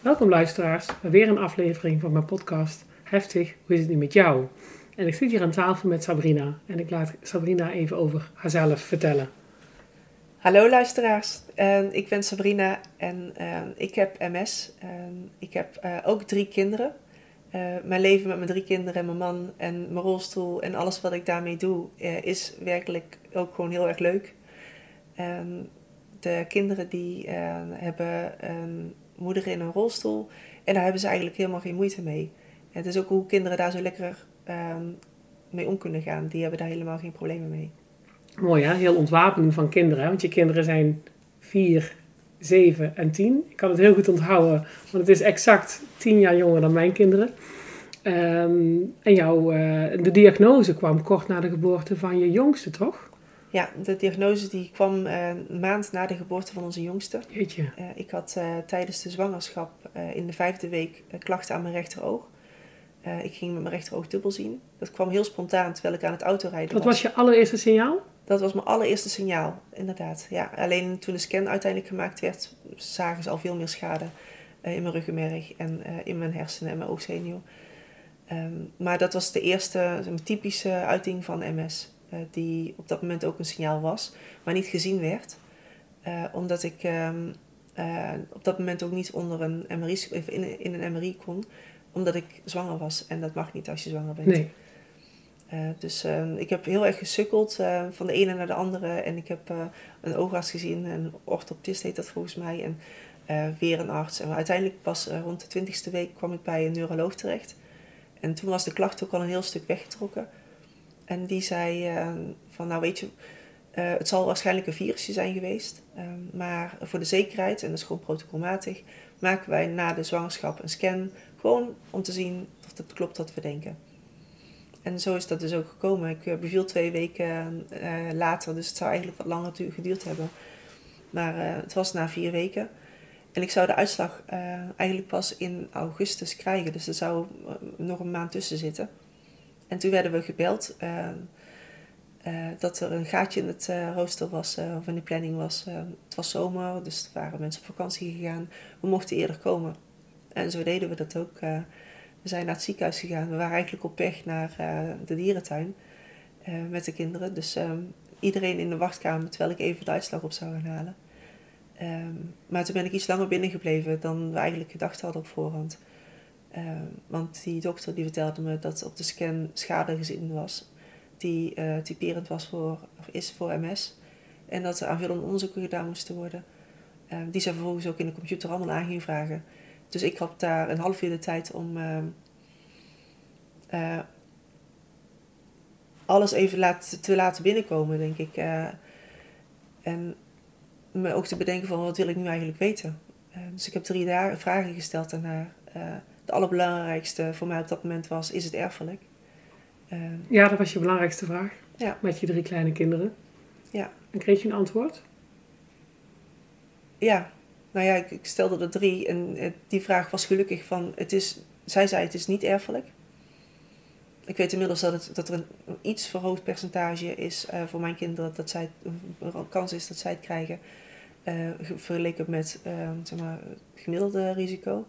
Welkom luisteraars weer een aflevering van mijn podcast Heftig, hoe is het nu met jou? En ik zit hier aan tafel met Sabrina en ik laat Sabrina even over haarzelf vertellen. Hallo luisteraars, ik ben Sabrina en ik heb MS. ik heb eh, ook drie kinderen. Uh, mijn leven met mijn drie kinderen en mijn man en mijn rolstoel en alles wat ik daarmee doe is werkelijk ook gewoon heel erg leuk. de kinderen die hebben een moeder in een rolstoel en daar hebben ze eigenlijk helemaal geen moeite mee. Het is ook hoe kinderen daar zo lekker ehm, mee om kunnen gaan. Die hebben daar helemaal geen problemen mee. Mooi hè, heel ontwapening van kinderen. Want je kinderen zijn vier, zeven en tien. Ik kan het heel goed onthouden, want het is exact tien jaar jonger dan mijn kinderen. Ehm, en jouw, uh, de diagnose kwam kort na de geboorte van je jongste, toch? Ja, de diagnose die kwam uh, een maand na de geboorte van onze jongste. Jeetje. Uh, ik had tijdens de zwangerschap in de vijfde week klachten aan mijn rechteroog. ik ging met mijn rechteroog dubbel zien. Dat kwam heel spontaan terwijl ik aan het autorijden was. Wat was je allereerste signaal? Dat was mijn allereerste signaal, inderdaad. Ja, alleen toen de scan uiteindelijk gemaakt werd, zagen ze al veel meer schade in mijn ruggenmerg en in mijn hersenen en mijn oogzenuw. Um, maar dat was de eerste een typische uiting van MS, eh, die op dat moment ook een signaal was, maar niet gezien werd. omdat ik um, op dat moment ook niet onder een MRI, in, in een MRI kon, omdat ik zwanger was. En dat mag niet als je zwanger bent. Nee. Uh, dus uh, ik heb heel erg gesukkeld uh, van de ene naar de andere. En ik heb een oogarts gezien, een orthoptist heet dat volgens mij. En weer een arts. En uiteindelijk pas rond de twintigste week kwam ik bij een neuroloog terecht. En toen was de klacht ook al een heel stuk weggetrokken. En die zei van nou weet je, het zal waarschijnlijk een virusje zijn geweest. maar voor de zekerheid, en dat is gewoon protocolmatig, maken wij na de zwangerschap een scan. Gewoon om te zien of het klopt wat we denken. En zo is dat dus ook gekomen. Ik eh, beviel twee weken later, dus het zou eigenlijk wat langer geduurd hebben. Maar het was na vier weken. En ik zou de uitslag eigenlijk pas in augustus krijgen. Dus er zou nog een maand tussen zitten. En toen werden we gebeld dat er een gaatje in het rooster was, of in de planning was. het was zomer, dus er waren mensen op vakantie gegaan. We mochten eerder komen. En zo deden we dat ook. We zijn naar het ziekenhuis gegaan. We waren eigenlijk op weg naar de dierentuin met de kinderen. Dus um, iedereen in de wachtkamer terwijl ik even de uitslag op zou gaan halen. Um, maar toen ben ik iets langer binnengebleven dan we eigenlijk gedacht hadden op voorhand. Um, want die dokter die vertelde me dat op de scan schade gezien was. Die uh, typerend was voor, of is voor MS. En dat er aanvullende onderzoeken gedaan moesten worden. die ze vervolgens ook in de computer allemaal aan gingen vragen. Dus ik had daar een half uur de tijd om uh, uh, alles even te laten binnenkomen, denk ik. Uh, en me ook te bedenken van wat wil ik nu eigenlijk weten. dus ik heb drie dagen vragen gesteld aan haar. De allerbelangrijkste voor mij op dat moment was, is het erfelijk? ja, dat was je belangrijkste vraag. Ja. Met je drie kleine kinderen. Ja. En kreeg je een antwoord? Ja, nou ja, ik, stelde er drie en eh, die vraag was gelukkig van, het is, zij zei het is niet erfelijk. Ik weet inmiddels dat, het, dat er een, iets verhoogd percentage is uh, voor mijn kinderen, dat zij, een kans is dat zij het krijgen, uh, vergeleken met uh, zeg maar, het gemiddelde risico.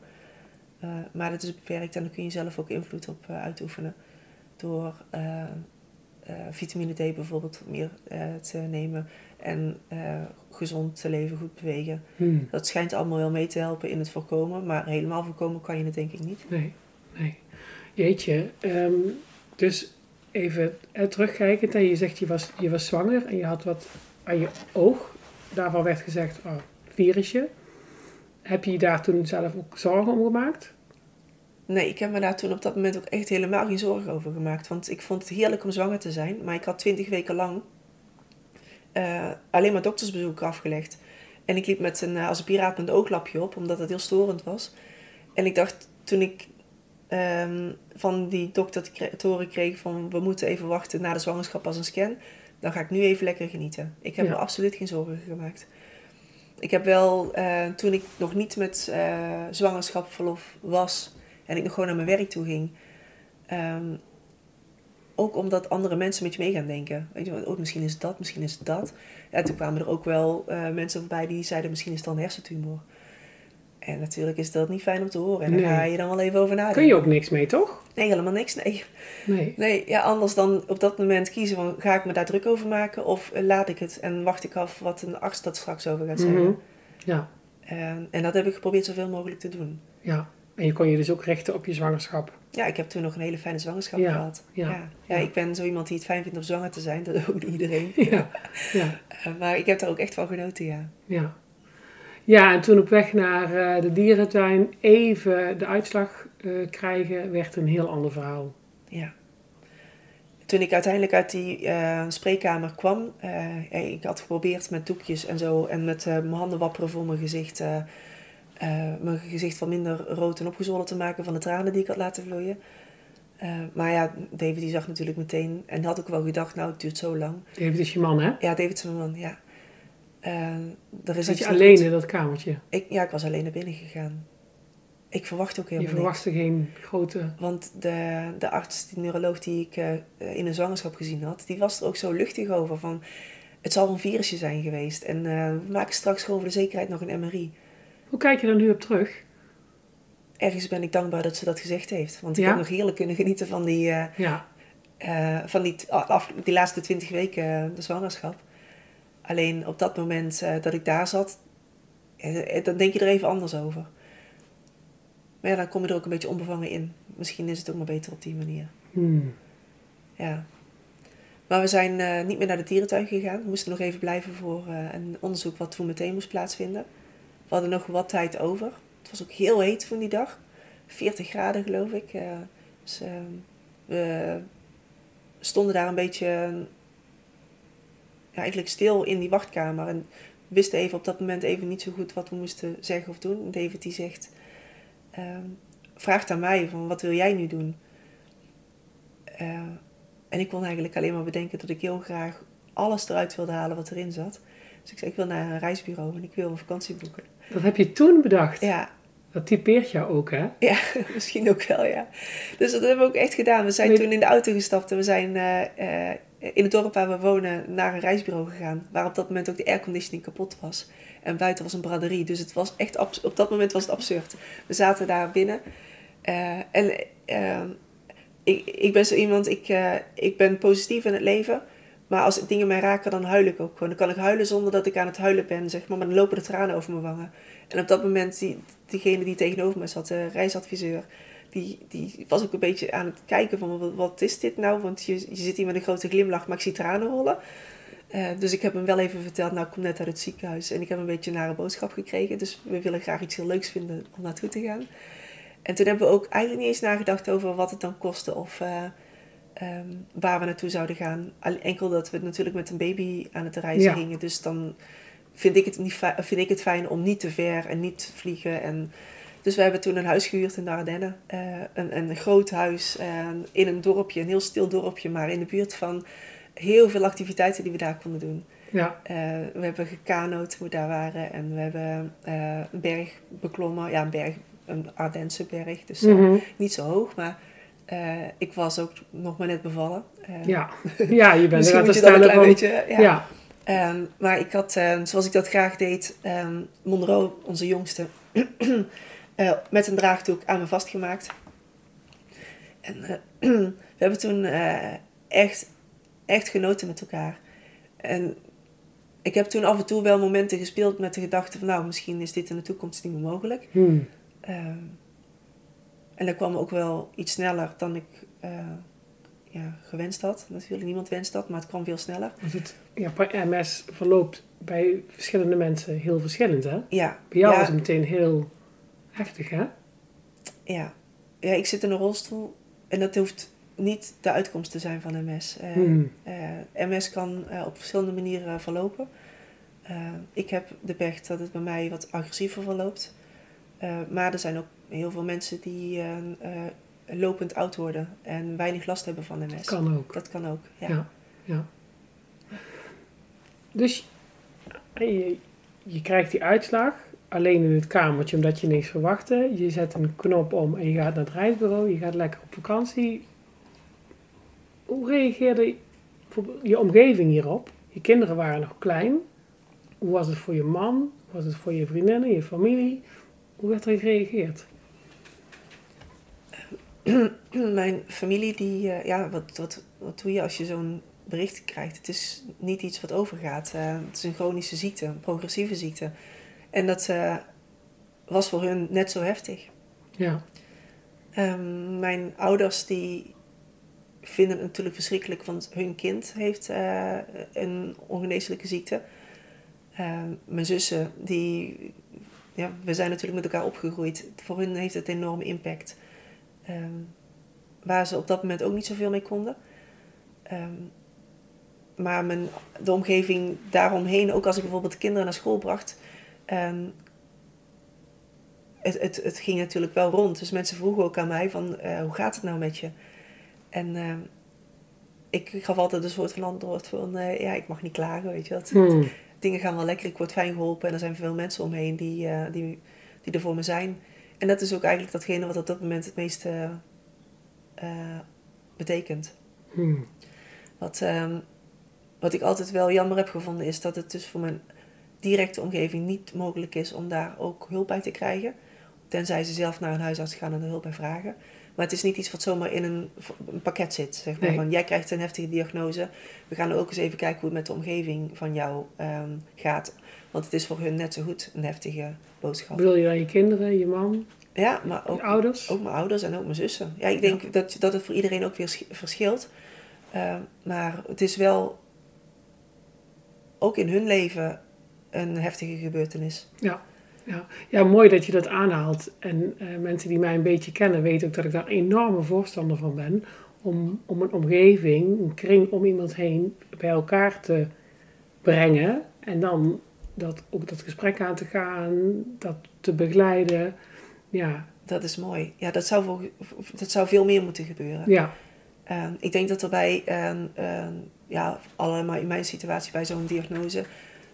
Maar dat is beperkt en daar kun je zelf ook invloed op uitoefenen door vitamine D bijvoorbeeld meer te nemen en gezond te leven, goed bewegen. Hmm. Dat schijnt allemaal wel mee te helpen in het voorkomen, maar helemaal voorkomen kan je het denk ik niet. Nee, nee. Jeetje, um, dus even terugkijkend, en je zegt je was, je was zwanger en je had wat aan je oog. Daarvan werd gezegd, oh, virusje. Heb je daar toen zelf ook zorgen om gemaakt? Nee, ik heb me daar toen op dat moment ook echt helemaal geen zorgen over gemaakt. Want ik vond het heerlijk om zwanger te zijn. Maar ik had twintig weken lang uh, alleen maar doktersbezoeken afgelegd. En ik liep met een uh, als een ooglapje op, omdat het heel storend was. En ik dacht, toen ik ehm, van die dokter te horen kreeg van... we moeten even wachten na de zwangerschap als een scan... dan ga ik nu even lekker genieten. Ik heb me absoluut geen zorgen gemaakt. Ik heb wel, uh, toen ik nog niet met uh, zwangerschapsverlof was... en ik nog gewoon naar mijn werk toe ging... Um, ook omdat andere mensen met je mee gaan denken. Weet je, oh, misschien is dat, misschien is dat. Ja, toen kwamen er ook wel uh, mensen voorbij die zeiden misschien is het dan een hersentumor. En natuurlijk is dat niet fijn om te horen. En daar ga je dan wel even over nadenken. Kun je ook niks mee, toch? Nee, helemaal niks. Nee. Nee. nee ja, anders dan op dat moment kiezen van ga ik me daar druk over maken of laat ik het en wacht ik af wat een arts dat straks over gaat zeggen. Mm Ja. En, en dat heb ik geprobeerd zoveel mogelijk te doen. Ja. En je kon je dus ook richten op je zwangerschap. Ja, ik heb toen nog een hele fijne zwangerschap gehad. Ja, ja. ja, ik ben zo iemand die het fijn vindt om zwanger te zijn. Dat ook niet iedereen. Ja. ja. Eh, maar ik heb daar ook echt van genoten, ja. Ja, ja en toen op weg naar uh, de dierentuin even de uitslag uh, krijgen, werd een heel ander verhaal. Ja. Toen ik uiteindelijk uit die spreekkamer kwam, ik had geprobeerd met doekjes en zo en met mijn handen wapperen voor mijn gezicht mijn gezicht wat minder rood en opgezwollen te maken van de tranen die ik had laten vloeien. Uh, maar ja, David die zag natuurlijk meteen en had ook wel gedacht, nou het duurt zo lang. David is je man hè? Ja, David is mijn man, ja. Uh, er is je alleen in dat kamertje? Ik, ja, ik was alleen naar binnen gegaan. Ik verwacht ook helemaal Je verwachtte geen grote... Want de, de arts, die neuroloog die ik in een zwangerschap gezien had, die was er ook zo luchtig over van... Het zal een virusje zijn geweest en we maken straks gewoon voor de zekerheid nog een MRI. Hoe kijk je er nu op terug? Ergens ben ik dankbaar dat ze dat gezegd heeft. Want ik heb nog heerlijk kunnen genieten van die, uh, ja. uh, van die, af, die laatste twintig weken uh, de zwangerschap. Alleen op dat moment dat ik daar zat, dan denk je er even anders over. Maar ja, dan kom je er ook een beetje onbevangen in. Misschien is het ook maar beter op die manier. Hmm. Ja. Maar we zijn niet meer naar de dierentuin gegaan. We moesten nog even blijven voor een onderzoek wat toen meteen moest plaatsvinden. We hadden nog wat tijd over. Het was ook heel heet van die dag. 40 graden geloof ik. Dus, uh, we stonden daar een beetje eigenlijk stil in die wachtkamer. En wisten even op dat moment even niet zo goed wat we moesten zeggen of doen. David die zegt, uh, vraagt aan mij van wat wil jij nu doen? Uh, en ik kon eigenlijk alleen maar bedenken dat ik heel graag alles eruit wilde halen wat erin zat. Dus ik zei, ik wil naar een reisbureau en ik wil een vakantie boeken. Dat heb je toen bedacht? Ja. Dat typeert jou ook, hè? Ja, misschien ook wel, ja. Dus dat hebben we ook echt gedaan. We zijn toen in de auto gestapt en we zijn uh, uh, in het dorp waar we wonen naar een reisbureau gegaan. Waar op dat moment ook de airconditioning kapot was. En buiten was een braderie. Dus het was echt op dat moment was het absurd. We zaten daar binnen. Uh, en ik, ik ben zo iemand, ik, ik ben positief in het leven. Maar als dingen mij raken, dan huil ik ook gewoon. Dan kan ik huilen zonder dat ik aan het huilen ben, zeg maar. Maar dan lopen de tranen over mijn wangen. En op dat moment, die, diegene die tegenover me zat, de reisadviseur... Die, die was ook een beetje aan het kijken van, wat, is dit nou? Want je, je zit hier met een grote glimlach, maar ik zie tranen rollen. Uh, dus ik heb hem wel even verteld, nou ik kom net uit het ziekenhuis. En ik heb een beetje een nare boodschap gekregen. Dus we willen graag iets heel leuks vinden om naartoe te gaan. En toen hebben we ook eigenlijk niet eens nagedacht over wat het dan kostte. Of... Uh, Ehm, waar we naartoe zouden gaan. Enkel dat we natuurlijk met een baby aan het reizen gingen. Dus dan vind ik, het niet vind ik het fijn om niet te ver en niet te vliegen. En, dus we hebben toen een huis gehuurd in de Ardennen. Uh, een, een groot huis uh, in een dorpje, een heel stil dorpje, maar in de buurt van heel veel activiteiten die we daar konden doen. Ja. Uh, we hebben gekanoot toen we daar waren en we hebben een berg beklommen. Ja, een berg, een Ardense berg, dus mhm. niet zo hoog, maar ik was ook nog maar net bevallen. Ja. ja, je bent er te een klein beetje. Ja. ja. Um, maar ik had, um, zoals ik dat graag deed, um, Monroe, onze jongste, uh, met een draagdoek aan me vastgemaakt. En we hebben toen echt, echt genoten met elkaar. En ik heb toen af en toe wel momenten gespeeld met de gedachte van, nou, misschien is dit in de toekomst niet meer mogelijk. Hmm. En dat kwam ook wel iets sneller dan ik ja, gewenst had. Natuurlijk, niemand wenst dat, maar het kwam veel sneller. Dus het ja, MS verloopt bij verschillende mensen heel verschillend, hè? Ja. Bij jou was het meteen heel heftig, hè? Ja. Ja, ik zit in een rolstoel en dat hoeft niet de uitkomst te zijn van MS. Uh, hmm. uh, MS kan op verschillende manieren verlopen. Eh, ik heb de pech dat het bij mij wat agressiever verloopt. Eh, maar er zijn ook heel veel mensen die eh, eh, lopend oud worden en weinig last hebben van MS. Kan ook. Dat kan ook, ja. Ja. ja. Dus je, je krijgt die uitslag alleen in het kamertje omdat je niks verwachtte. Je zet een knop om en je gaat naar het reisbureau. Je gaat lekker op vakantie. Hoe reageerde je omgeving hierop? Je kinderen waren nog klein. Hoe was het voor je man? Hoe was het voor je vriendinnen, je familie? Hoe werd er gereageerd? Mijn familie, die, eh, ja, wat, wat, wat doe je als je zo'n bericht krijgt? Het is niet iets wat overgaat. Eh, het is een chronische ziekte, een progressieve ziekte. En dat eh, was voor hun net zo heftig. Ja, Ehm, mijn ouders die vinden het natuurlijk verschrikkelijk, want hun kind heeft eh, een ongeneeslijke ziekte. Ehm, mijn zussen, die, ja, we zijn natuurlijk met elkaar opgegroeid. Voor hun heeft het enorme impact. Ehm, waar ze op dat moment ook niet zoveel mee konden. Maar mijn, de omgeving daaromheen, ook als ik bijvoorbeeld kinderen naar school bracht, ehm, het, het, het ging natuurlijk wel rond. Dus mensen vroegen ook aan mij van, eh, hoe gaat het nou met je? En eh, ik gaf altijd een soort van antwoord van, eh, ja, ik mag niet klagen, weet je dat. Hmm. Dingen gaan wel lekker, ik word fijn geholpen en er zijn veel mensen omheen die, eh, die, die er voor me zijn. En dat is ook eigenlijk datgene wat op dat moment het meeste betekent. Hmm. Wat, ehm, wat ik altijd wel jammer heb gevonden is dat het dus voor mijn directe omgeving niet mogelijk is om daar ook hulp bij te krijgen. Tenzij ze zelf naar een huisarts gaan en er hulp bij vragen. Maar het is niet iets wat zomaar in een, een pakket zit. Zeg maar. Nee. Van, jij krijgt een heftige diagnose. We gaan ook eens even kijken hoe het met de omgeving van jou ehm, gaat. Want het is voor hun net zo goed een heftige boodschap. Bedoel je dan je kinderen, je man, Ja, maar ook, ouders? ook mijn ouders en ook mijn zussen. Ja, ik denk Dat, dat het voor iedereen ook weer sch- verschilt. Ehm, maar het is wel ook in hun leven een heftige gebeurtenis. Ja, ja. ja, mooi dat je dat aanhaalt. En eh, mensen die mij een beetje kennen weten ook dat ik daar enorme voorstander van ben. Om, om een omgeving, een kring om iemand heen bij elkaar te brengen. En dan dat, ook dat gesprek aan te gaan, dat te begeleiden. Ja, Dat is mooi. Ja, dat zou, voor, dat zou veel meer moeten gebeuren. ja, Ehm, ik denk dat er bij, ehm, ehm, ja, allemaal in mijn situatie bij zo'n diagnose,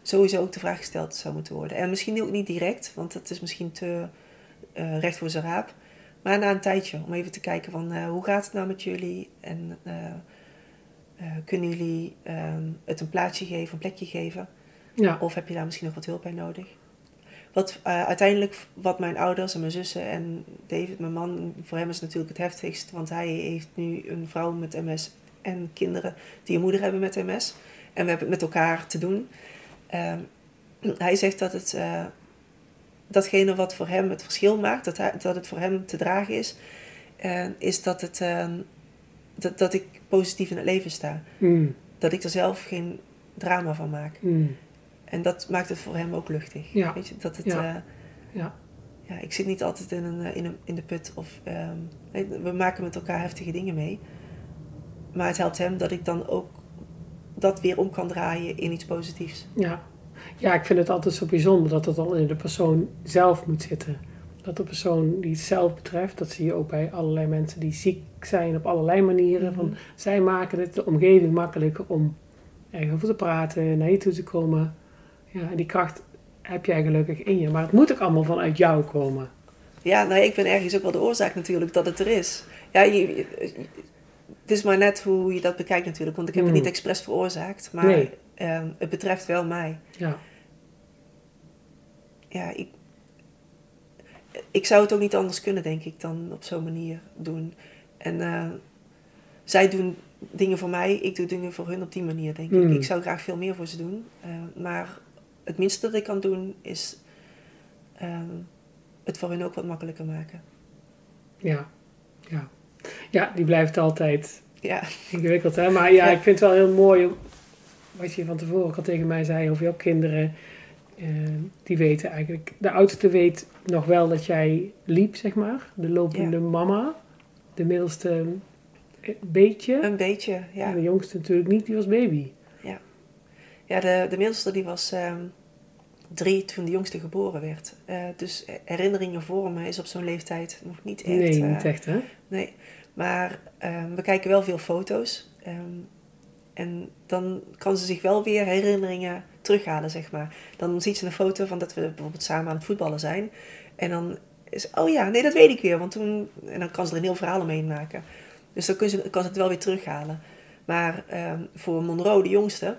sowieso ook de vraag gesteld zou moeten worden. En misschien ook niet direct, want dat is misschien te eh, recht voor zijn raap. Maar na een tijdje, om even te kijken van eh, hoe gaat het nou met jullie? En eh, kunnen jullie ehm, het een plaatsje geven, een plekje geven? ja, Of heb je daar misschien nog wat hulp bij nodig? Wat uiteindelijk, wat mijn ouders en mijn zussen en David, mijn man, voor hem is natuurlijk het heftigst. Want hij heeft nu een vrouw met MS en kinderen die een moeder hebben met MS. En we hebben het met elkaar te doen. Ehm, hij zegt dat het, eh, datgene wat voor hem het verschil maakt, dat, hij, dat het voor hem te dragen is, eh, is dat, het, eh, dat, dat ik positief in het leven sta. mm, Dat ik er zelf geen drama van maak. mm, En dat maakt het voor hem ook luchtig. Ja. Weet je, dat het, Ja. ja. ja, ja, ik zit niet altijd in, een, eh, in, een, in de put. Of, ehm, we maken met elkaar heftige dingen mee. Maar het helpt hem dat ik dan ook dat weer om kan draaien in iets positiefs. ja. Ja, ik vind het altijd zo bijzonder dat het dan in de persoon zelf moet zitten. Dat de persoon die het zelf betreft, dat zie je ook bij allerlei mensen die ziek zijn op allerlei manieren. Van, Mhm. zij maken het de omgeving makkelijker om ergens over te praten, naar je toe te komen. Ja, en die kracht heb jij gelukkig in je. Maar het moet ook allemaal vanuit jou komen. Ja, nou, ik ben ergens ook wel de oorzaak natuurlijk dat het er is. Ja, je, je- het is maar net hoe je dat bekijkt natuurlijk. Want ik heb het Mm. niet expres veroorzaakt. Maar Nee. ehm, het betreft wel mij. Ja, ja, ik, ik zou het ook niet anders kunnen, denk ik, dan op zo'n manier doen. En eh, zij doen dingen voor mij, ik doe dingen voor hun op die manier, denk Mm. ik. Ik zou graag veel meer voor ze doen. eh, maar het minste dat ik kan doen, is ehm, het voor hun ook wat makkelijker maken. ja, ja. Ja, die blijft altijd Ja, ingewikkeld, hè? Maar ja, Ja. ik vind het wel heel mooi om- wat je van tevoren ook al tegen mij zei over jouw kinderen. Eh, die weten eigenlijk, de oudste weet nog wel dat jij liep, zeg maar. De lopende mama. De middelste een beetje. een beetje, ja. En de jongste natuurlijk niet, die was baby. Ja, de, de middelste die was ehm, drie toen de jongste geboren werd. Eh, dus herinneringen vormen is op zo'n leeftijd nog niet echt. nee, eh, niet echt hè? Nee, maar ehm, we kijken wel veel foto's. Ehm, en dan kan ze zich wel weer herinneringen terughalen, zeg maar. Dan ziet ze een foto van dat we bijvoorbeeld samen aan het voetballen zijn. En dan is, oh ja, nee, dat weet ik weer. Want toen, en dan kan ze er een heel verhaal omheen maken. Dus dan kan ze, kan ze het wel weer terughalen. Maar ehm, voor Monroe, de jongste,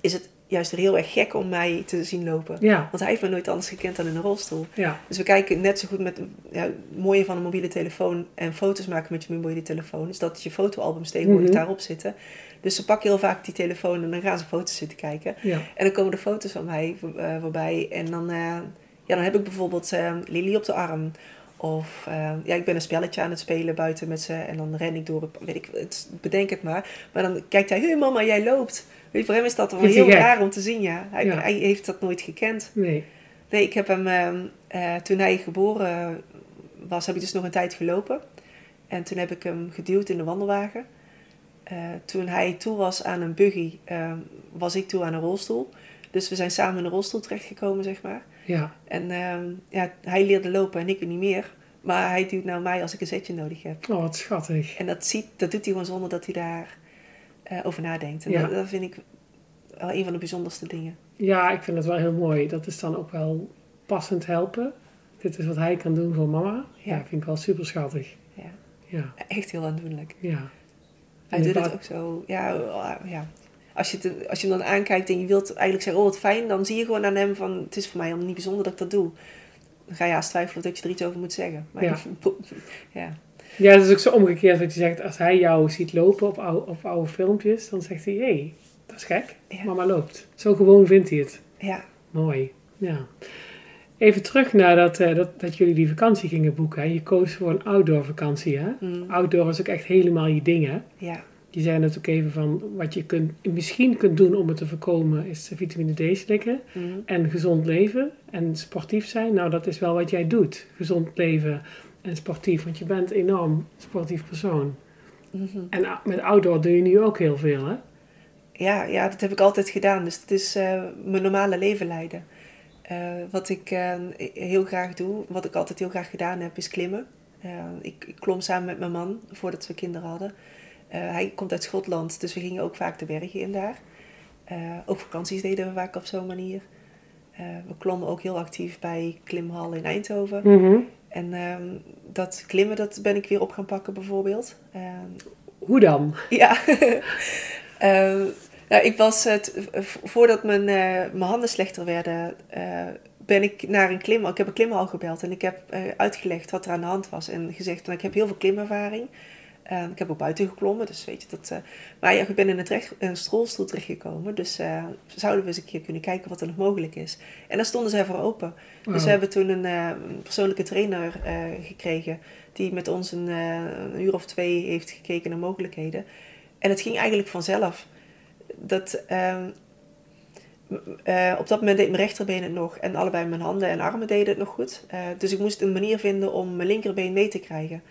is het juist heel erg gek om mij te zien lopen. Ja, Want hij heeft me nooit anders gekend dan in een rolstoel. ja, Dus we kijken net zo goed met ja, het mooie van een mobiele telefoon en foto's maken met je mobiele telefoon. Is dat je fotoalbums tegenwoordig Mhm. daarop zitten. Dus ze pakken heel vaak die telefoon en dan gaan ze foto's zitten kijken. ja. En dan komen er foto's van mij eh, voorbij. En dan, eh, ja, dan heb ik bijvoorbeeld eh, Lily op de arm. Of ja, ik ben een spelletje aan het spelen buiten met ze. En dan ren ik door weet ik, het, bedenk het maar. Maar dan kijkt hij, hé mama, jij loopt. Weet voor hem is dat wel heel gek? raar om te zien, ja. Hij, Ja. hij heeft dat nooit gekend. Nee. Nee, ik heb hem, ehm, eh, toen hij geboren was, heb ik dus nog een tijd gelopen. En toen heb ik hem geduwd in de wandelwagen. Eh, toen hij toe was aan een buggy, ehm, was ik toe aan een rolstoel. Dus we zijn samen in een rolstoel terechtgekomen, zeg maar. Ja, En ehm, ja, hij leerde lopen en ik niet meer. Maar hij duwt nou mij als ik een zetje nodig heb. oh wat schattig. En dat, ziet, dat doet hij gewoon zonder dat hij daar eh, over nadenkt. En Ja. dat, dat vind ik wel een van de bijzonderste dingen. Ja, ik vind het wel heel mooi. Dat is dan ook wel passend helpen. Dit is wat hij kan doen voor mama. Ja, Ja. vind ik wel super schattig. Ja. Ja, Echt heel aandoenlijk. ja. Hij doet het ook zo. Ja, ja. Als, je als je hem dan aankijkt en je wilt eigenlijk zeggen, oh wat fijn, dan zie je gewoon aan hem van, het is voor mij helemaal niet bijzonder dat ik dat doe. Dan ga je haast twijfelen dat je er iets over moet zeggen. Maar Ja. ja. Ja, het is ook zo omgekeerd wat je zegt. Als hij jou ziet lopen op oude, op oude filmpjes, dan zegt hij, hé, hey, dat is gek. Ja. Mama loopt. Zo gewoon vindt hij het. ja, Mooi, ja. Even terug naar dat, eh, dat, dat jullie die vakantie gingen boeken. hè. Je koos voor een outdoor vakantie, hè? mm, Outdoor is ook echt helemaal je ding, hè? ja, Je zei net ook even van, wat je kunt, misschien kunt doen om het te voorkomen, is vitamine D slikken. mm, En gezond leven en sportief zijn. Nou, dat is wel wat jij doet. Gezond leven en sportief. Want je bent een enorm sportief persoon. mhm. En a- met outdoor doe je nu ook heel veel, hè? ja, ja, dat heb ik altijd gedaan. Dus het is eh, mijn normale leven leiden. Eh, wat ik eh, heel graag doe, wat ik altijd heel graag gedaan heb, is klimmen. Ik, ik klom samen met mijn man voordat we kinderen hadden. Hij komt uit Schotland, dus we gingen ook vaak de bergen in daar. Ook vakanties deden we vaak op zo'n manier. We klommen ook heel actief bij Klimhal in Eindhoven. Mhm. En ehm, dat klimmen, dat ben ik weer op gaan pakken bijvoorbeeld. Ehm, Hoe dan? ja. Ehm, nou, ik was het, voordat mijn, eh, mijn handen slechter werden, eh, ben ik naar een klim. Ik heb een klimhal gebeld en ik heb eh, uitgelegd wat er aan de hand was. En gezegd, nou, ik heb heel veel klimervaring. Ehm, ik heb ook buiten geklommen, dus weet je dat. eh, maar ja, ik ben in een, terecht, in een rolstoel terechtgekomen. Dus eh, zouden we eens een keer kunnen kijken wat er nog mogelijk is. En daar stonden zij voor open. Dus Wauw. we hebben toen een, eh, persoonlijke trainer gekregen. Die met ons een, een uur of twee heeft gekeken naar mogelijkheden. En het ging eigenlijk vanzelf. Dat, ehm, eh, op dat moment deed mijn rechterbeen het nog. En allebei mijn handen en armen deden het nog goed. Dus ik moest een manier vinden om mijn linkerbeen mee te krijgen.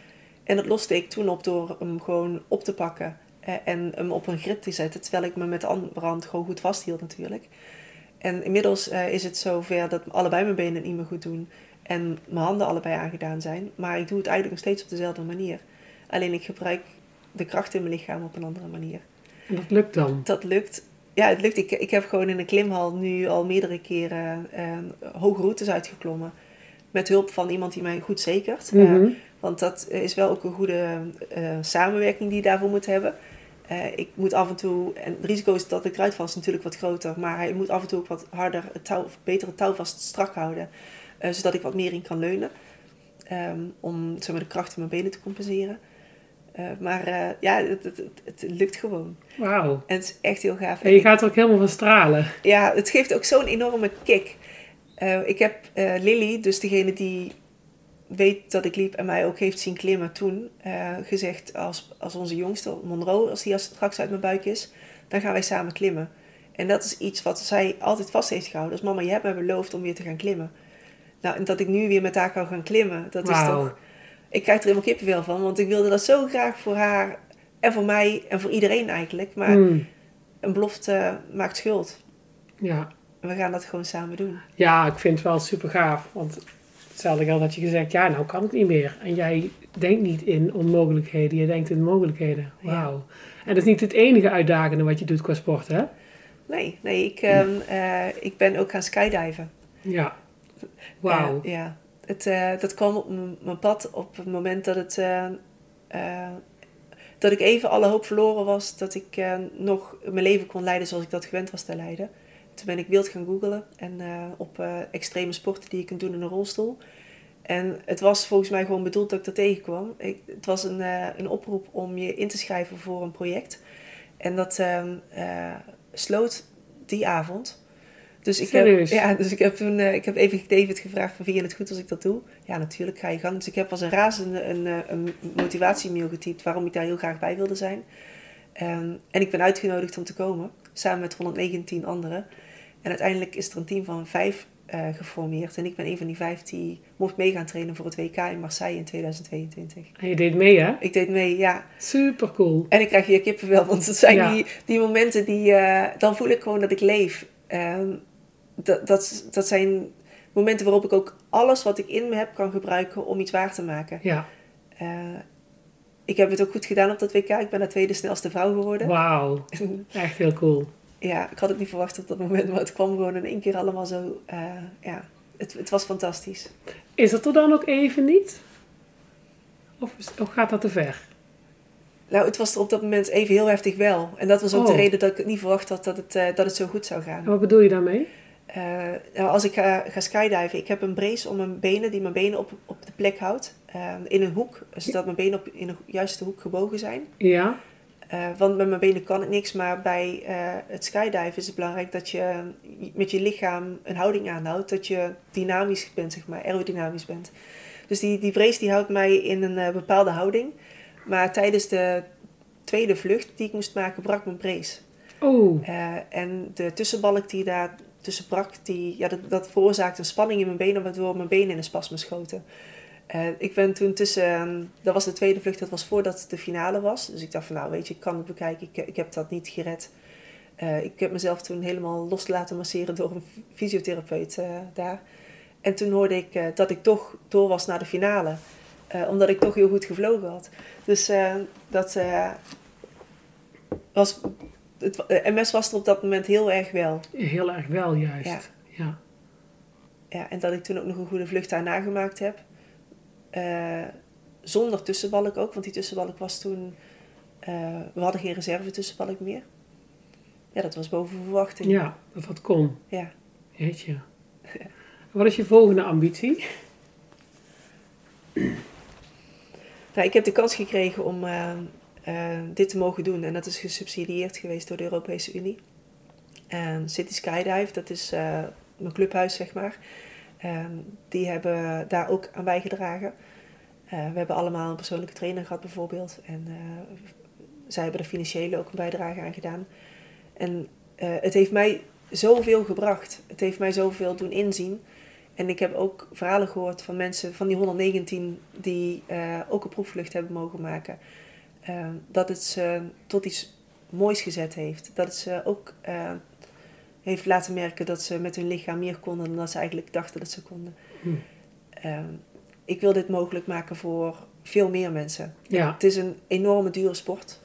En dat loste ik toen op door hem gewoon op te pakken. en hem op een grip te zetten. Terwijl ik me met de andere hand gewoon goed vasthield natuurlijk. En inmiddels eh, is het zover dat allebei mijn benen het niet meer goed doen. En mijn handen allebei aangedaan zijn. Maar ik doe het eigenlijk nog steeds op dezelfde manier. Alleen ik gebruik de kracht in mijn lichaam op een andere manier. En dat lukt dan. Dat lukt. Ja, het lukt. Ik, ik heb gewoon in een klimhal nu al meerdere keren eh, hoge routes uitgeklommen. Met hulp van iemand die mij goed zekert. Eh, Mhm. Want dat is wel ook een goede eh, samenwerking die je daarvoor moet hebben. Eh, ik moet af en toe, en het risico is dat val, is natuurlijk wat groter. Maar hij moet af en toe ook wat harder, het touw, of beter het touw vast strak houden. eh, zodat ik wat meer in kan leunen. Ehm, om zeg maar, de kracht in mijn benen te compenseren. Maar ja, het, het, het, het lukt gewoon. Wauw. En het is echt heel gaaf. En je gaat er ook helemaal van stralen. Ja, het geeft ook zo'n enorme kick. Ik heb Lily, dus degene die weet dat ik liep en mij ook heeft zien klimmen toen, eh, gezegd als, als onze jongste, Monroe, als die als straks uit mijn buik is, dan gaan wij samen klimmen. En dat is iets wat zij altijd vast heeft gehouden. Dus mama, je hebt mij beloofd om weer te gaan klimmen. Nou, en dat ik nu weer met haar kan gaan klimmen, dat is toch... Ik krijg er helemaal kippenvel van, want ik wilde dat zo graag voor haar en voor mij en voor iedereen eigenlijk. Maar Mm. een belofte maakt schuld. Ja. En we gaan dat gewoon samen doen. Ja, ik vind het wel super gaaf. Want hetzelfde geldt dat je gezegd, ja, nou kan het niet meer. En jij denkt niet in onmogelijkheden, je denkt in mogelijkheden. Wauw. En dat is niet het enige uitdagende wat je doet qua sport, hè? Nee, nee ik, ehm, eh, ik ben ook gaan skydiven. Ja. Wauw. Ja, het, eh, dat kwam op mijn pad op het moment dat het... eh, dat ik even alle hoop verloren was dat ik nog mijn leven kon leiden zoals ik dat gewend was te leiden. Toen ben ik wild gaan googlen en eh, op eh, extreme sporten die je kunt doen in een rolstoel. En het was volgens mij gewoon bedoeld dat ik dat tegenkwam. Ik, het was een, eh, een oproep om je in te schrijven voor een project. En dat ehm, eh, sloot die avond. Dus ik, heb, ja, dus ik heb toen ik heb even David gevraagd van vind je het goed als ik dat doe? Ja, natuurlijk, ga je gang. Dus ik heb als een razende een, een motivatiemail getypt waarom ik daar heel graag bij wilde zijn. Ehm, en ik ben uitgenodigd om te komen, samen met 119 anderen. En uiteindelijk is er een team van vijf eh, geformeerd. En ik ben een van die vijf die mocht mee gaan trainen voor het WK in Marseille in 2022. En je deed mee, hè? Ik deed mee, ja. Super cool. En ik krijg hier kippenvel, want het zijn Ja. die, die momenten die... eh, dan voel ik gewoon dat ik leef. Ehm, dat, dat, dat zijn momenten waarop ik ook alles wat ik in me heb kan gebruiken om iets waar te maken. Ja. Eh, ik heb het ook goed gedaan op dat WK. Ik ben de tweede snelste vrouw geworden. Wauw. Echt heel cool. ja, ik had het niet verwacht op dat moment, maar het kwam gewoon in één keer allemaal zo. eh, ja, het, het was fantastisch. Is dat er dan ook even niet? Of, gaat dat te ver? Nou, het was er op dat moment even heel heftig wel. En dat was ook de Oh. reden dat ik het niet verwacht had dat het, eh, dat het zo goed zou gaan. En wat bedoel je daarmee? Eh, nou, als ik ga, ga skydiven, ik heb een brace om mijn benen, die mijn benen op, op de plek houdt. eh, in een hoek, zodat mijn benen op, in de juiste hoek gebogen zijn. Ja. Eh, want met mijn benen kan ik niks, maar bij het skydiven is het belangrijk dat je met je lichaam een houding aanhoudt. Dat je dynamisch bent, zeg maar, aerodynamisch bent. Dus die, die brace die houdt mij in een bepaalde houding. Maar tijdens de tweede vlucht die ik moest maken, brak mijn brace. Oh. En de tussenbalk die daar tussen brak, die, ja, dat, dat veroorzaakte een spanning in mijn benen, waardoor mijn benen in een spasme schoten. Eh, ik ben toen tussen, ehm, dat was de tweede vlucht, dat was voordat de finale was. Dus ik dacht van nou weet je, ik kan het bekijken, ik, ik heb dat niet gered. Eh, ik heb mezelf toen helemaal los laten masseren door een fysiotherapeut eh, daar. En toen hoorde ik dat ik toch door was naar de finale. Omdat ik toch heel goed gevlogen had. Dus dat was... Het, eh, MS was er op dat moment heel erg wel. Heel erg wel, juist. Ja. ja. Ja, en dat ik toen ook nog een goede vlucht daarna gemaakt heb. Eh, zonder tussenbalk ook, want die tussenbalk was toen... eh, we hadden geen reserve tussenbalk meer. Ja, dat was boven verwachting. Ja, dat dat kon. Ja. Jeetje. Wat is je volgende ambitie? Nou, ik heb de kans gekregen om eh, dit te mogen doen. En dat is gesubsidieerd geweest door de Europese Unie. En City Skydive, dat is eh, mijn clubhuis, zeg maar. Eh, die hebben daar ook aan bijgedragen. Eh, we hebben allemaal een persoonlijke trainer gehad, bijvoorbeeld. En zij hebben er financiële ook een bijdrage aan gedaan. En het heeft mij zoveel gebracht. Het heeft mij zoveel doen inzien. En ik heb ook verhalen gehoord van mensen, van die 119, die ook een proefvlucht hebben mogen maken. Eh, dat het ze tot iets moois gezet heeft. Dat het ze ook eh, heeft laten merken dat ze met hun lichaam meer konden dan dat ze eigenlijk dachten dat ze konden. Hm. Eh, ik wil dit mogelijk maken voor veel meer mensen. Ja. Het is een enorme dure sport,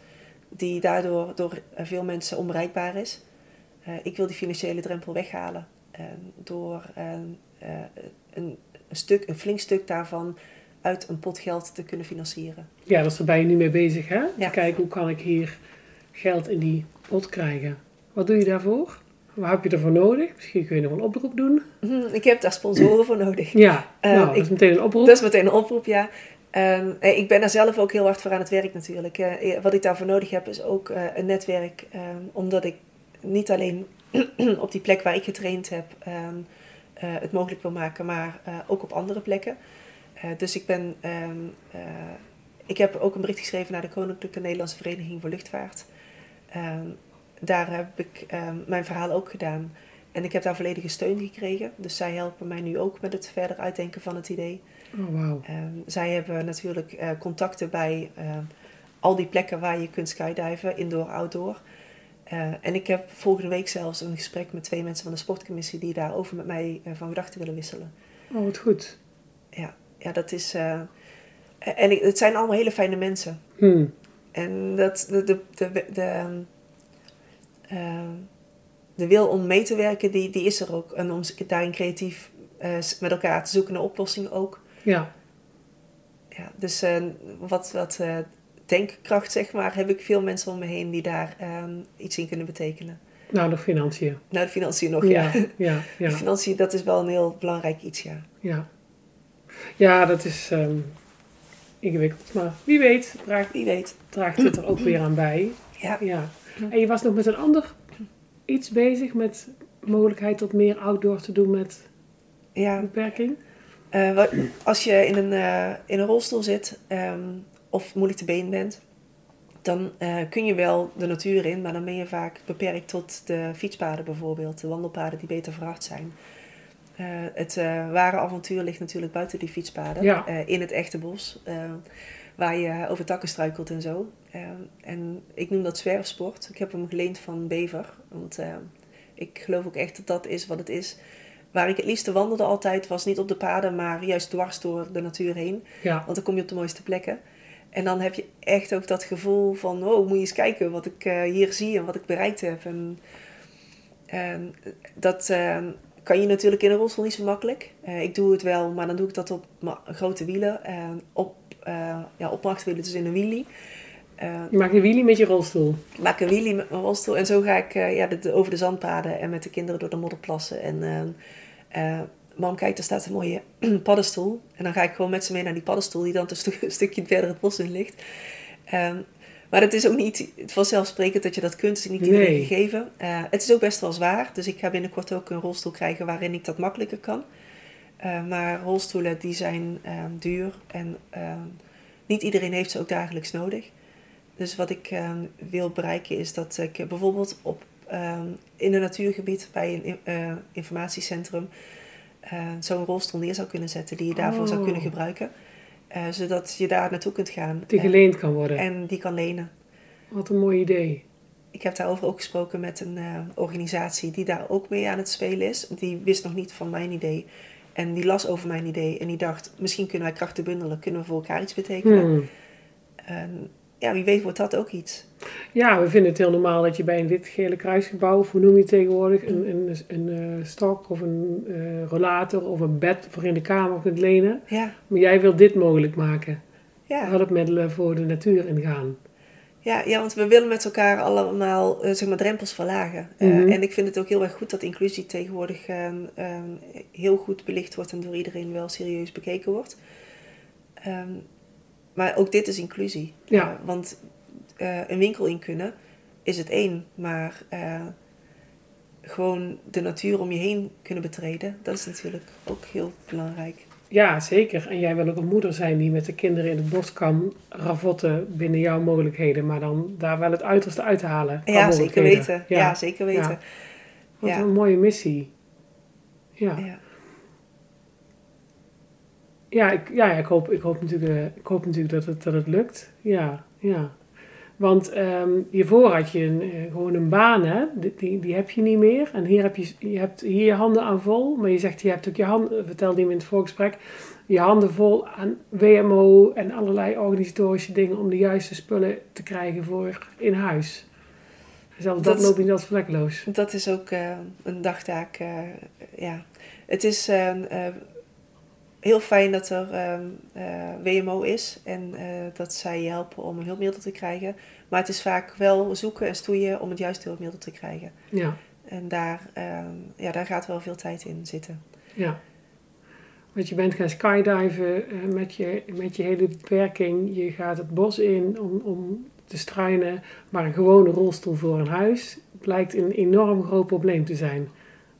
die daardoor door eh, veel mensen onbereikbaar is. Ik wil die financiële drempel weghalen eh, door eh, eh, een, een, stuk, een flink stuk daarvan uit een pot geld te kunnen financieren. Ja, dus daar ben je nu mee bezig, hè? Ja. Te kijken hoe kan ik hier geld in die pot krijgen. Wat doe je daarvoor? Wat heb je ervoor nodig? Misschien kun je nog een oproep doen. Hm, Ik heb daar sponsoren voor nodig. Ja, Eh, nou, dat ik- is meteen een oproep. Dat is meteen een oproep, ja. Ehm, eh, ik ben daar zelf ook heel hard voor aan het werk natuurlijk. Eh, wat ik daarvoor nodig heb is ook een netwerk. ehm, omdat ik niet alleen op die plek waar ik getraind heb ehm, eh, het mogelijk wil maken, maar ook op andere plekken. Dus ik ben... ik heb ook een bericht geschreven naar de Koninklijke Nederlandse Vereniging voor Luchtvaart. Ehm, daar heb ik ehm, mijn verhaal ook gedaan. En ik heb daar volledige steun gekregen. Dus zij helpen mij nu ook met het verder uitdenken van het idee. Oh, wauw. Ehm, zij hebben natuurlijk eh, contacten bij al die plekken waar je kunt skydiven, indoor, outdoor. Eh, en ik heb volgende week zelfs een gesprek met twee mensen van de sportcommissie die daarover met mij eh, van gedachten willen wisselen. Oh, wat goed. Ja, ja dat is. En ik- het zijn allemaal hele fijne mensen. Hmm. En dat, de, de, de, de, ehm, de wil om mee te werken, die, die is er ook. En om daarin creatief eh, met elkaar te zoeken naar oplossingen ook. Ja, Ja, dus eh, wat, wat eh, denkkracht, zeg maar, heb ik veel mensen om me heen die daar ehm, iets in kunnen betekenen. nou, de financiën. Nou, de financiën nog, ja. Ja, ja, De financiën, dat is wel een heel belangrijk iets, ja. ja. Ja, dat is ehm, ingewikkeld. Maar wie weet draagt, Wie weet. draagt dit er ook weer aan bij. Ja, Ja. En je was nog met een ander iets bezig met mogelijkheid tot meer outdoor te doen met ja. beperking? Eh, wat- als je in een, eh, in een rolstoel zit ehm, of moeilijk te been bent, dan eh, kun je wel de natuur in, maar dan ben je vaak beperkt tot de fietspaden bijvoorbeeld, de wandelpaden die beter verhard zijn. Eh, het eh, ware avontuur ligt natuurlijk buiten die fietspaden, Ja. eh, in het echte bos, waar je over takken struikelt en zo. En ik noem dat zwerfsport. Ik heb hem geleend van Bever, want ik geloof ook echt dat dat is wat het is. Waar ik het liefste wandelde altijd was niet op de paden, maar juist dwars door de natuur heen. Ja, Want dan kom je op de mooiste plekken. En dan heb je echt ook dat gevoel van, oh, moet je eens kijken wat ik hier zie en wat ik bereikt heb. En, en dat eh, kan je natuurlijk in een rolstoel niet zo makkelijk. Eh, ik doe het wel, maar dan doe ik dat op grote wielen. en op, eh ja, op dus in een wheelie. Je maakt een wheelie met je rolstoel. ik maak een wheelie met mijn rolstoel. En zo ga ik ja, de, de- over de zandpaden en met de kinderen door de modder plassen. En mam, kijk, daar staat een mooie paddenstoel. En dan ga ik gewoon met ze mee naar die paddenstoel, die dan een, stu- een stukje verder het bos in ligt. Maar het is ook niet vanzelfsprekend dat je dat kunt. Het is niet iedereen Nee. gegeven. Eh, het is ook best wel zwaar. Dus ik ga binnenkort ook een rolstoel krijgen waarin ik dat makkelijker kan. Eh, maar rolstoelen die zijn ehm, duur. En ehm, niet iedereen heeft ze ook dagelijks nodig. Dus wat ik ehm, wil bereiken is dat ik bijvoorbeeld op, in een natuurgebied bij een eh, informatiecentrum zo'n rolstoel neer zou kunnen zetten die je daarvoor zou Oh. kunnen gebruiken. Eh, zodat je daar naartoe kunt gaan Die geleend kan worden. en die kan lenen. Wat een mooi idee. Ik heb daarover ook gesproken met een eh, organisatie die daar ook mee aan het spelen is. Die wist nog niet van mijn idee. En die las over mijn idee en die dacht, misschien kunnen wij krachten bundelen, kunnen we voor elkaar iets betekenen. Hmm. En ja, wie weet wordt dat ook iets. Ja, we vinden het heel normaal dat je bij een wit-gele kruisgebouw, of hoe noem je het tegenwoordig, een, een, een eh, stok of een eh, rollator of een bed voor in de kamer kunt lenen. Ja, Maar jij wil dit mogelijk maken. ja. Hulpmiddelen voor de natuur ingaan. Ja, ja, want we willen met elkaar allemaal eh, zeg maar, drempels verlagen. Mhm. en ik vind het ook heel erg goed dat inclusie tegenwoordig ehm, ehm, heel goed belicht wordt en door iedereen wel serieus bekeken wordt. Ehm, maar ook dit is inclusie. Ja. Eh, want eh, een winkel in kunnen is het één, maar eh, gewoon de natuur om je heen kunnen betreden, dat is natuurlijk ook heel belangrijk. Ja, zeker. En jij wil ook een moeder zijn die met de kinderen in het bos kan ravotten binnen jouw mogelijkheden, maar dan daar wel het uiterste uithalen. Ja, zeker weten. Ja, zeker weten. Ja. Wat een mooie missie. Ja. Ja. Ik, ja, ik, hoop, ik, hoop natuurlijk, eh, ik hoop natuurlijk dat het, dat het lukt. Ja, ja. Want ehm, hiervoor had je een, eh, gewoon een baan, hè? Die, die, die heb je niet meer. En hier heb je, je hebt hier je handen aan vol. Maar je zegt, je hebt ook je handen, vertelde je me in het voorgesprek, je handen vol aan WMO en allerlei organisatorische dingen om de juiste spullen te krijgen voor in huis. Zelfs dat, Dat- loopt niet als vlekkeloos. Dat is ook eh, een dagtaak. eh, ja. Het is eh, eh, heel fijn dat er ehm, eh, WMO is en eh, dat zij je helpen om een hulpmiddel te krijgen. Maar het is vaak wel zoeken en stoeien om het juiste hulpmiddel te krijgen. Ja, En daar, ehm, ja, daar gaat wel veel tijd in zitten. ja. Want je bent gaan skydiven eh, met, je, met je hele beperking. Je gaat het bos in om, om te struinen. Maar een gewone rolstoel voor een huis blijkt een enorm groot probleem te zijn.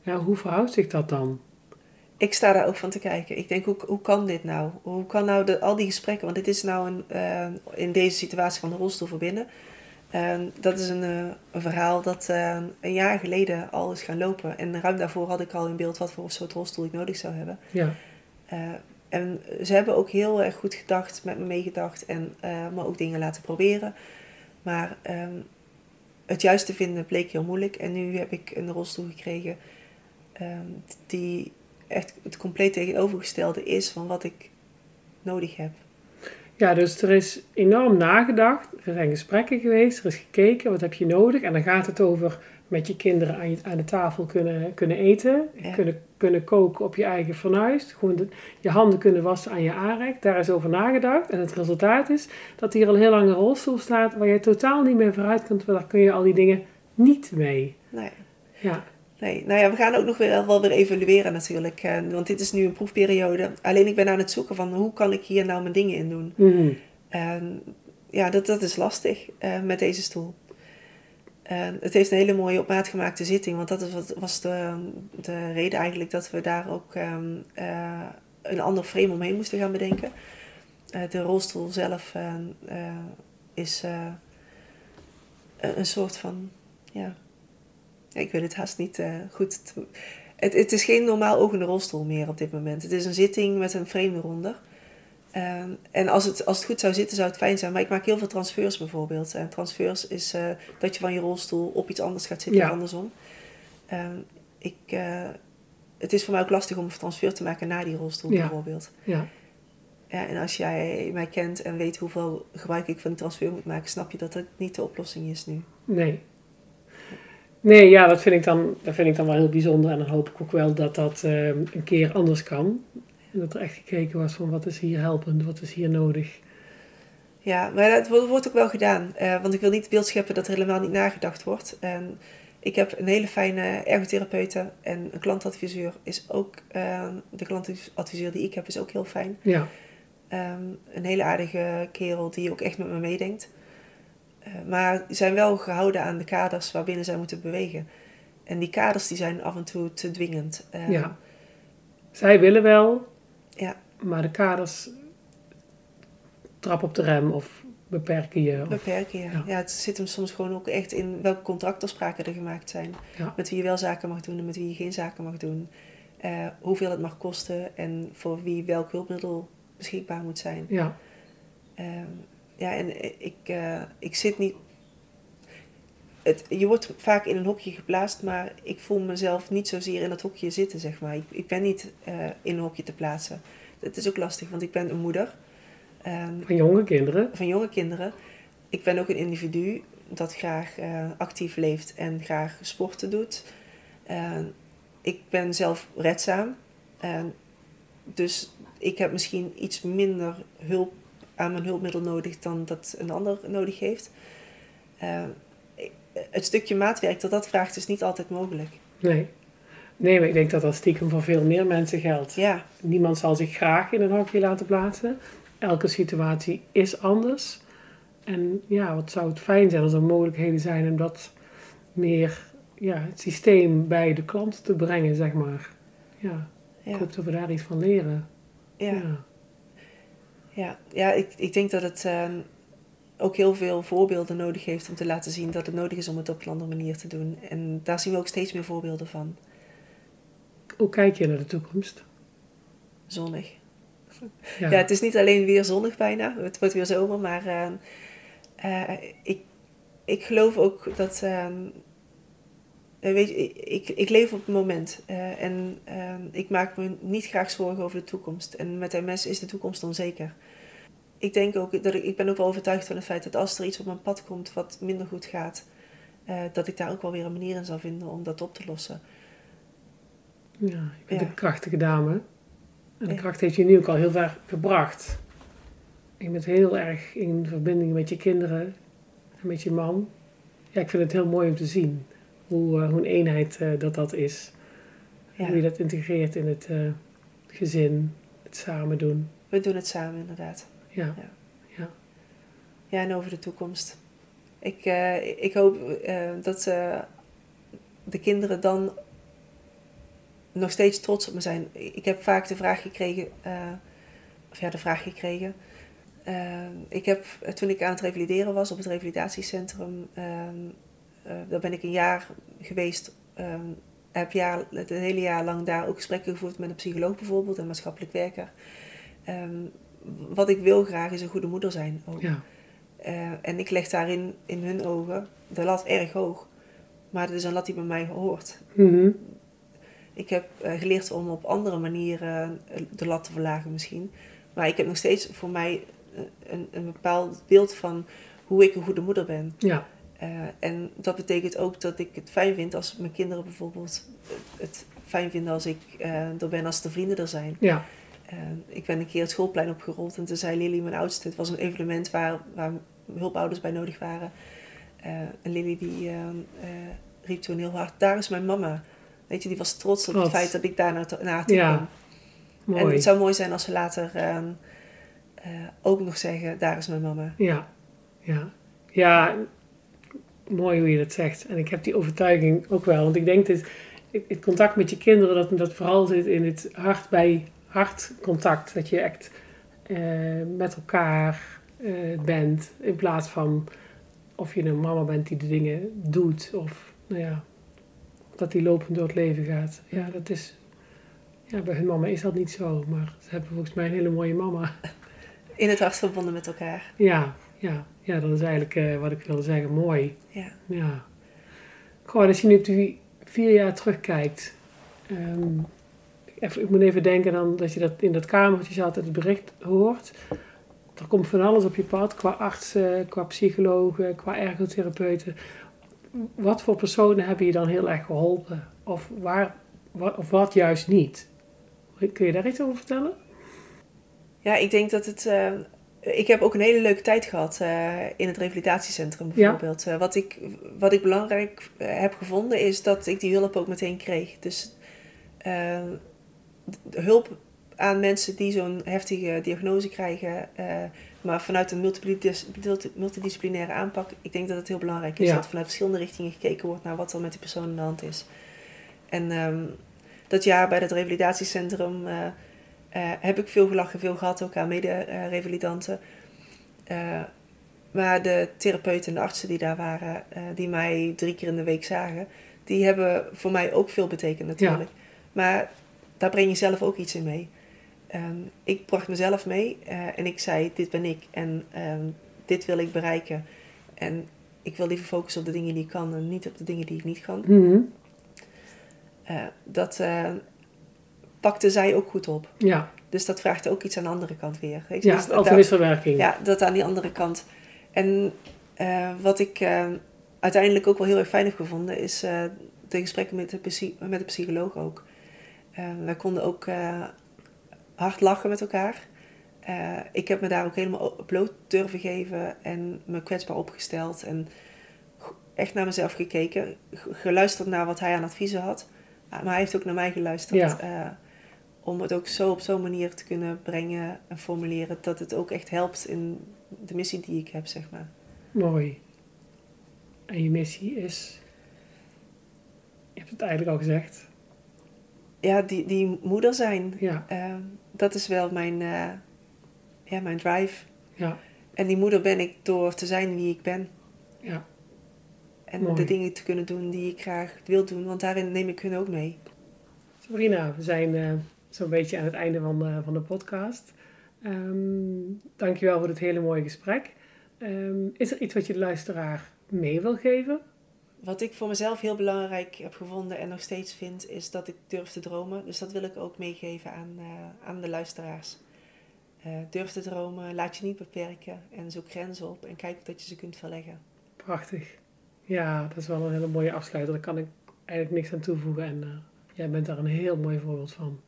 Ja, hoe verhoudt zich dat dan? Ik sta daar ook van te kijken. Ik denk, hoe, hoe kan dit nou? Hoe kan nou de, al die gesprekken, want dit is nou een, eh, in deze situatie van de rolstoel verbinden. En dat is een, eh, een verhaal dat eh, een jaar geleden al is gaan lopen. En ruim daarvoor had ik al in beeld wat voor soort rolstoel ik nodig zou hebben. Ja, Eh, en ze hebben ook heel erg goed gedacht, met me meegedacht en eh, me ook dingen laten proberen. Maar ehm, het juiste vinden bleek heel moeilijk. En nu heb ik een rolstoel gekregen ehm, die echt het compleet tegenovergestelde is van wat ik nodig heb. Ja, dus er is enorm nagedacht. Er zijn gesprekken geweest. Er is gekeken, wat heb je nodig? En dan gaat het over met je kinderen aan, je, aan de tafel kunnen, kunnen eten. Ja. Kunnen, kunnen koken op je eigen fornuis. Gewoon de- je handen kunnen wassen aan je aanrecht. Daar is over nagedacht. En het resultaat is dat hier al heel lang een rolstoel staat... waar je totaal niet meer vooruit kunt. Want daar kun je al die dingen niet mee. Nee. Ja, Nee, nou ja, we gaan ook nog weer, wel weer evalueren natuurlijk. eh, want dit is nu een proefperiode. Alleen ik ben aan het zoeken van hoe kan ik hier nou mijn dingen in doen. Mhm. En ja, dat, dat is lastig eh, met deze stoel. En het heeft een hele mooie op maat gemaakte zitting. Want dat is wat, was de, de reden eigenlijk dat we daar ook ehm, eh, een ander frame omheen moesten gaan bedenken. De rolstoel zelf is een soort van, ja, ik weet het haast niet eh, goed. Het, het is geen normaal ogende rolstoel meer op dit moment. Het is een zitting met een frame eronder. Ehm, en als het, als het goed zou zitten, zou het fijn zijn. Maar ik maak heel veel transfers bijvoorbeeld. En transfers is eh, dat je van je rolstoel op iets anders gaat zitten Ja. andersom. Ehm, ik, eh, het is voor mij ook lastig om een transfer te maken naar die rolstoel Ja. bijvoorbeeld. ja. Ja, en als jij mij kent en weet hoeveel gebruik ik van die transfer moet maken, snap je dat dat niet de oplossing is nu. Nee. Nee, ja, dat vind, ik dan, dat vind ik dan wel heel bijzonder. En dan hoop ik ook wel dat dat eh, een keer anders kan. En dat er echt gekeken was van wat is hier helpend, wat is hier nodig. Ja, maar dat wo- wordt ook wel gedaan. Eh, want ik wil niet het beeld scheppen dat er helemaal niet nagedacht wordt. En ik heb een hele fijne ergotherapeute en een klantadviseur is ook... eh, de klantadviseur die ik heb is ook heel fijn. Ja, Ehm, een hele aardige kerel die ook echt met me meedenkt. Eh, maar zijn wel gehouden aan de kaders waarbinnen zij moeten bewegen. En die kaders die zijn af en toe te dwingend. Ehm, ja. Zij willen wel, Ja. maar de kaders trap op de rem of beperken je. Of, Beperken, ja. Ja. ja. Het zit hem soms gewoon ook echt in welke contractafspraken er gemaakt zijn. Ja. Met wie je wel zaken mag doen en met wie je geen zaken mag doen. Eh, hoeveel het mag kosten en voor wie welk hulpmiddel beschikbaar moet zijn. ja, Ehm, ja, en ik, eh, ik zit niet... Het, je wordt vaak in een hokje geplaatst, maar ik voel mezelf niet zozeer in dat hokje zitten, zeg maar. Ik, ik ben niet eh, in een hokje te plaatsen. Het is ook lastig, want ik ben een moeder. Ehm, van jonge kinderen. van jonge kinderen. Ik ben ook een individu dat graag eh, actief leeft en graag sporten doet. Eh, ik ben zelf redzaam. Eh, dus ik heb misschien iets minder hulp aan mijn hulpmiddel nodig dan dat een ander nodig heeft. Eh, het stukje maatwerk dat dat vraagt is niet altijd mogelijk. Nee. Nee, maar ik denk dat dat stiekem voor veel meer mensen geldt. Ja, Niemand zal zich graag in een hokje laten plaatsen. Elke situatie is anders. En ja, wat zou het fijn zijn als er mogelijkheden zijn om dat meer, ja, het systeem bij de klant te brengen, zeg maar. Ja, ik hoop dat we daar iets van leren. ja. ja. Ja, ja ik, ik denk dat het ehm, ook heel veel voorbeelden nodig heeft om te laten zien dat het nodig is om het op een andere manier te doen. En daar zien we ook steeds meer voorbeelden van. Hoe kijk je naar de toekomst? Zonnig. Ja, Ja, het is niet alleen weer zonnig bijna, het wordt weer zomer, maar ehm, eh, ik, ik geloof ook dat. ehm, eh, weet je, ik, ik, leef op het moment eh, en ik maak me niet graag zorgen over de toekomst. En met MS is de toekomst onzeker. Ik denk ook dat ik, ik ben ook wel overtuigd van het feit dat als er iets op mijn pad komt wat minder goed gaat, eh, dat ik daar ook wel weer een manier in zal vinden om dat op te lossen. ja, je bent Ja. een krachtige dame. En de Ja. kracht heeft je nu ook al heel ver gebracht. Je bent heel erg in verbinding met je kinderen en met je man. Ja, ik vind het heel mooi om te zien hoe, eh, hoe een eenheid eh, dat dat is. Ja. Hoe je dat integreert in het gezin, het samen doen. We doen het samen inderdaad. Ja, Ja, en over de toekomst. Ik, eh, ik hoop eh, dat eh, de kinderen dan nog steeds trots op me zijn. Ik heb vaak de vraag gekregen, of ja, de vraag gekregen. Ik heb, toen ik aan het revalideren was op het revalidatiecentrum, daar ben ik een jaar geweest. heb jaar, het hele jaar lang daar ook gesprekken gevoerd met een psycholoog bijvoorbeeld, een maatschappelijk werker. Ehm, wat ik wil graag is een goede moeder zijn ook. ja, Eh, en ik leg daarin in hun ogen de lat erg hoog. Maar dat is een lat die bij mij hoort. Mhm. Ik heb eh, geleerd om op andere manieren eh, de lat te verlagen misschien. Maar ik heb nog steeds voor mij een, een bepaald beeld van hoe ik een goede moeder ben. Ja, en dat betekent ook dat ik het fijn vind als mijn kinderen bijvoorbeeld het fijn vinden als ik er ben als de vrienden er zijn. ja, Eh, ik ben een keer het schoolplein opgerold en toen zei Lily, mijn oudste, het was een evenement waar, waar hulpouders bij nodig waren. Eh, en Lily die eh, eh, riep toen heel hard, daar is mijn mama. Weet je, die was trots op Wat? het feit dat ik daar naar, naar haar toe Ja, kwam. En mooi. het zou mooi zijn als ze later ehm, eh, ook nog zeggen, daar is mijn mama. Ja, ja. Ja, mooi hoe je dat zegt. En ik heb die overtuiging ook wel. Want ik denk dat het, het contact met je kinderen, dat, dat vooral zit in het hart bij hart contact. Dat je echt eh, met elkaar eh, bent. In plaats van of je een mama bent die de dingen doet. Of nou ja, dat die lopend door het leven gaat. Ja, dat is... Ja, bij hun mama is dat niet zo. Maar ze hebben volgens mij een hele mooie mama. In het hart verbonden met elkaar. Ja, ja, ja, dat is eigenlijk eh, wat ik wilde zeggen. Mooi. Ja. Ja. Gewoon, als je nu op die vier jaar terugkijkt. ehm, even, ik moet even denken dan dat je dat in dat kamertje zat het bericht hoort. Er komt van alles op je pad, qua artsen, qua psychologen, qua ergotherapeuten. Wat voor personen hebben je dan heel erg geholpen? Of, waar, wat, of wat juist niet? Kun je daar iets over vertellen? Ja, ik denk dat het. eh, ik heb ook een hele leuke tijd gehad eh, in het revalidatiecentrum Ja. bijvoorbeeld. Eh, wat, ik, wat ik belangrijk heb gevonden is dat ik die hulp ook meteen kreeg. Dus hulp aan mensen die zo'n heftige diagnose krijgen, eh, maar vanuit een multidis- multi- multidisciplinaire aanpak. Ik denk dat het heel belangrijk is Ja. dat vanuit verschillende richtingen gekeken wordt naar wat er met die persoon aan de hand is. En ehm, dat jaar bij het revalidatiecentrum. eh, eh, heb ik veel gelachen, veel gehad ook aan mede-revalidanten. Maar de therapeuten en de artsen die daar waren, die mij drie keer in de week zagen, die hebben voor mij ook veel betekend natuurlijk. Maar daar breng je zelf ook iets in mee. Ehm, ik bracht mezelf mee eh, en ik zei, dit ben ik en ehm, dit wil ik bereiken. En ik wil liever focussen op de dingen die ik kan en niet op de dingen die ik niet kan. Mhm. Eh, dat eh, pakte zij ook goed op. Ja, Dus dat vraagt ook iets aan de andere kant weer. Weet je? ja Dus dat- altijd wisselwerking. ja, dat aan die andere kant. En wat ik eh, uiteindelijk ook wel heel erg fijn heb gevonden, is de gesprekken met de, met de psycholoog ook. Eh, wij konden ook eh, hard lachen met elkaar. Eh, ik heb me daar ook helemaal bloot durven geven en me kwetsbaar opgesteld. En echt naar mezelf gekeken. Geluisterd naar wat hij aan adviezen had. Maar hij heeft ook naar mij geluisterd. Ja. om het ook zo op zo'n manier te kunnen brengen en formuleren dat het ook echt helpt in de missie die ik heb, zeg maar. Mooi. En je missie is. Je hebt het eigenlijk al gezegd. Ja, die, die moeder zijn, Ja, eh, dat is wel mijn, eh, ja, mijn drive. ja, En die moeder ben ik door te zijn wie ik ben. ja. En Mooi. de dingen te kunnen doen die ik graag wil doen, want daarin neem ik hun ook mee. Sabrina, we zijn eh, zo'n beetje aan het einde van de, van de podcast. Ehm dankjewel voor dit hele mooie gesprek. Ehm, is er iets wat je de luisteraar mee wil geven? Wat ik voor mezelf heel belangrijk heb gevonden en nog steeds vind, is dat ik durf te dromen. Dus dat wil ik ook meegeven aan, eh, aan de luisteraars. Eh, durf te dromen, laat je niet beperken en zoek grenzen op en kijk dat je ze kunt verleggen. Prachtig. Ja, dat is wel een hele mooie afsluiter. Daar kan ik eigenlijk niks aan toevoegen. En eh, jij bent daar een heel mooi voorbeeld van.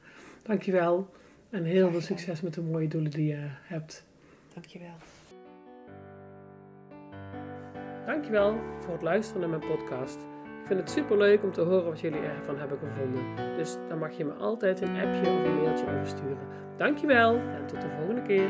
Dankjewel. En heel veel succes met de mooie doelen die je hebt. Dankjewel. Dankjewel voor het luisteren naar mijn podcast. Ik vind het super leuk om te horen wat jullie ervan hebben gevonden. Dus dan mag je me altijd een appje of een mailtje over sturen. Dankjewel en tot de volgende keer.